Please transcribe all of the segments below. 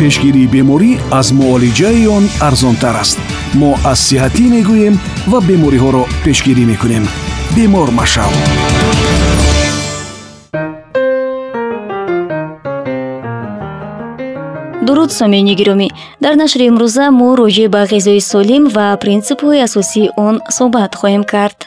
пешгирии беморӣ аз муолиҷаи он арзонтар аст. Мо аз сиҳатӣ мегӯем ва бемориҳоро пешгирӣ мекунем. Бемор машав дуруд сомиёни гиромӣ дар нашри имрӯза мо роҷеъ ба ғизои солим ва принсипҳои асосии он суҳбат хоҳем кард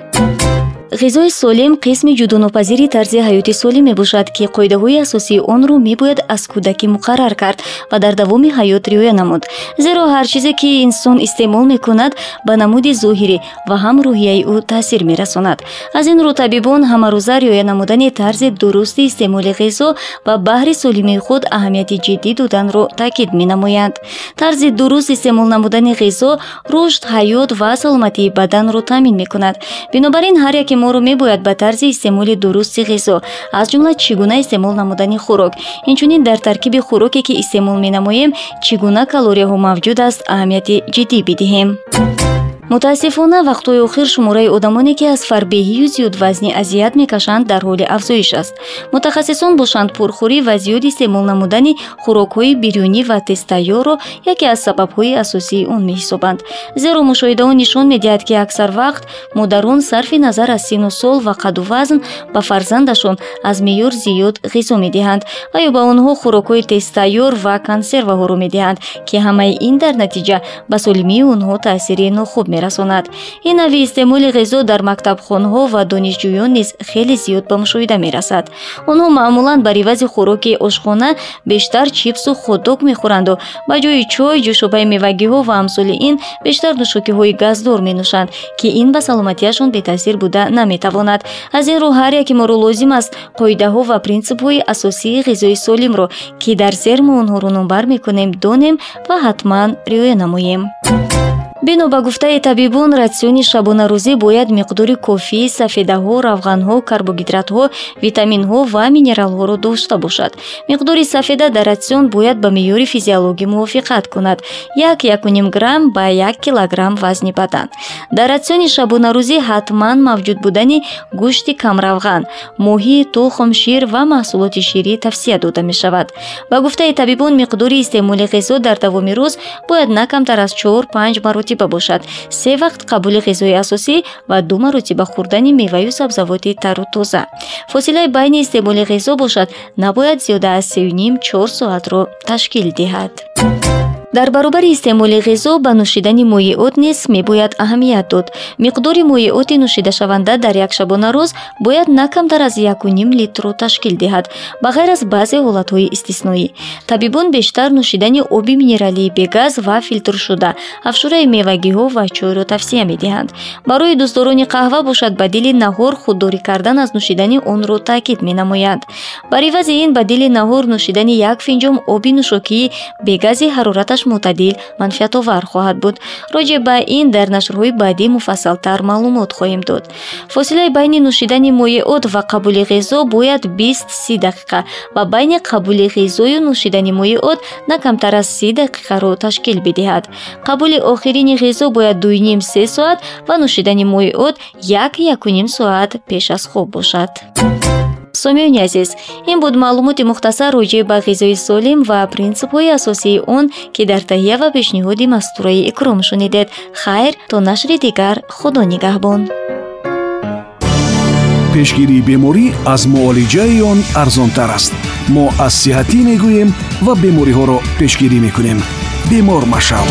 ғизои солим қисми ҷудонопазири тарзи ҳаёти солим мебошад ки қоидаҳои асосии онро мебояд аз кӯдакӣ муқаррар кард ва дар давоми ҳаёт риоя намуд. Зеро ҳар чизе ки инсон истеъмол мекунад ба намуди зоҳирӣ ва ҳам рӯҳияи ӯ таъсир мерасонад. Аз ин рӯ табибон ҳамарӯза риоя намудани тарзи дурусти истеъмоли ғизо ба баҳри солимии худ аҳамияти ҷиддӣ доданро таъкид менамоянд. Тарзи дуруст истеъмол намудани ғизо рушд ҳаёт ва саломатии баданро таъмин мекунад. Бинобар ин ҳар яке моро мебояд ба тарзи истеъмоли дурусти ғизо. аз ҷумла чӣ гуна истеъмол намудани хӯрок? инчунин дар таркиби хӯроке ки истеъмол менамоем чӣ гуна калорияҳо мавҷуд аст аҳамияти ҷиддӣ бидиҳем мутаассифона вақтҳои охир шумораи одамоне ки аз фарбеҳию зиёдвазнӣ азият мекашанд дар ҳоли афзоиш аст. Мутахассисон бо шандпурхӯрӣ ва зиёд истеъмол намудани хӯрокҳои бирёнӣ ва тестайёрро яке аз сабабҳои асосии он меҳисобанд. Зеро мушоҳидаҳо нишон медиҳад ки аксар вақт модарон сарфи назар аз сину сол ва қаду вазн ба фарзандашон аз меъёр зиёд ғизо медиҳанд ва ё ба онҳо хӯрокҳои тестайёр ва консерваҳоро медиҳанд ки ҳамаи ин дар натиҷа ба солимии онҳо таъсири нохуб мерасонад. Ин нави истеъмоли ғизо дар мактабхонаҳо ва донишҷӯён низ хеле зиёд ба мушоҳида мерасад. Онҳо маъмулан бар ивази хӯроки ошхона бештар чипсу хотдог мехӯранду ба ҷои чой ҷӯшобаи мевагиҳо ва амсоли ин бештар нӯшокиҳои газдор менӯшанд ки ин ба саломатиашон бетаъсир буда наметавонад. Аз ин рӯ ҳар яке моро лозим аст қоидаҳо ва принсипҳои асосии ғизои солимро ки дар сермо онҳоро номбар мекунем донем ва ҳатман риоя намоем бино ба гуфтаи табибон ратсиони шабонарӯзӣ бояд миқдори кофии сафедаҳо равғанҳо карбогидратҳо витаминҳо ва минералҳоро дошта бошад. Миқдори сафеда дар ратсион бояд ба меъёри физиологӣ мувофиқат кунад. Як якуним грамм ба як килограмм вазни бадан. Дар ратсиони шабонарӯзӣ ҳатман мавҷуд будани гӯшти камравған моҳӣ тухм шир ва маҳсулоти ширӣ тавсия дода мешавад. Ба гуфтаи табибон миқдори истеъмоли ғизо дар давоми рӯз бояд на камтар аз чор панҷ маротиба маротиба бошад. Се вақт қабули ғизои асосӣ ва ду маротиба хӯрдани меваю сабзавоти тару тоза. Фосилаи байни истеъмоли ғизо бошад. Набояд зиёда аз сею ним чор соатро ташкил диҳад дар баробари истеъмоли ғизо ба нӯшидани моеот низ мебояд аҳамият дод. Миқдори моеоти нӯшидашаванда дар як шабона рӯз бояд на камтар аз якуним литрро ташкил диҳад ба ғайр аз баъзе ҳолатҳои истисноӣ. Табибон бештар нӯшидани оби минералии бегаз ва филтршуда афшураи мевагиҳо ва чойро тавсия медиҳанд. Барои дӯстдорони қаҳва бошад ба дили наҳор худдорӣ кардан аз нӯшидани онро таъкид менамоянд бар ивази ин ба дили наҳор нӯшидани як финҷон оби нӯшокии бегази ҳарораташ ҳолаташ мӯътадил манфиатовар хоҳад буд. Роҷеъ ба ин дар нашрҳои баъдӣ муфассалтар маълумот хоҳем дод. Фосилаи байни нӯшидани моеот ва қабули ғизо бояд бист си дақиқа ва байни қабули ғизою нӯшидани моеот на камтар аз си дақиқаро ташкил бидиҳад. Қабули охирини ғизо бояд дуюним се соат ва нӯшидани моеот як якуним соат пеш аз хоб бошад сомиёни азиз ин буд маълумоти мухтасар роҷеъ ба ғизои солим ва принсипҳои асосии он ки дар таҳия ва пешниҳоди мастураи икром шунидед. Хайр то нашри дигар худо нигаҳбон. Пешгирии беморӣ аз муолиҷаи он арзонтар аст. Мо аз сиҳатӣ мегӯем ва бемориҳоро пешгирӣ мекунем. Бемор машав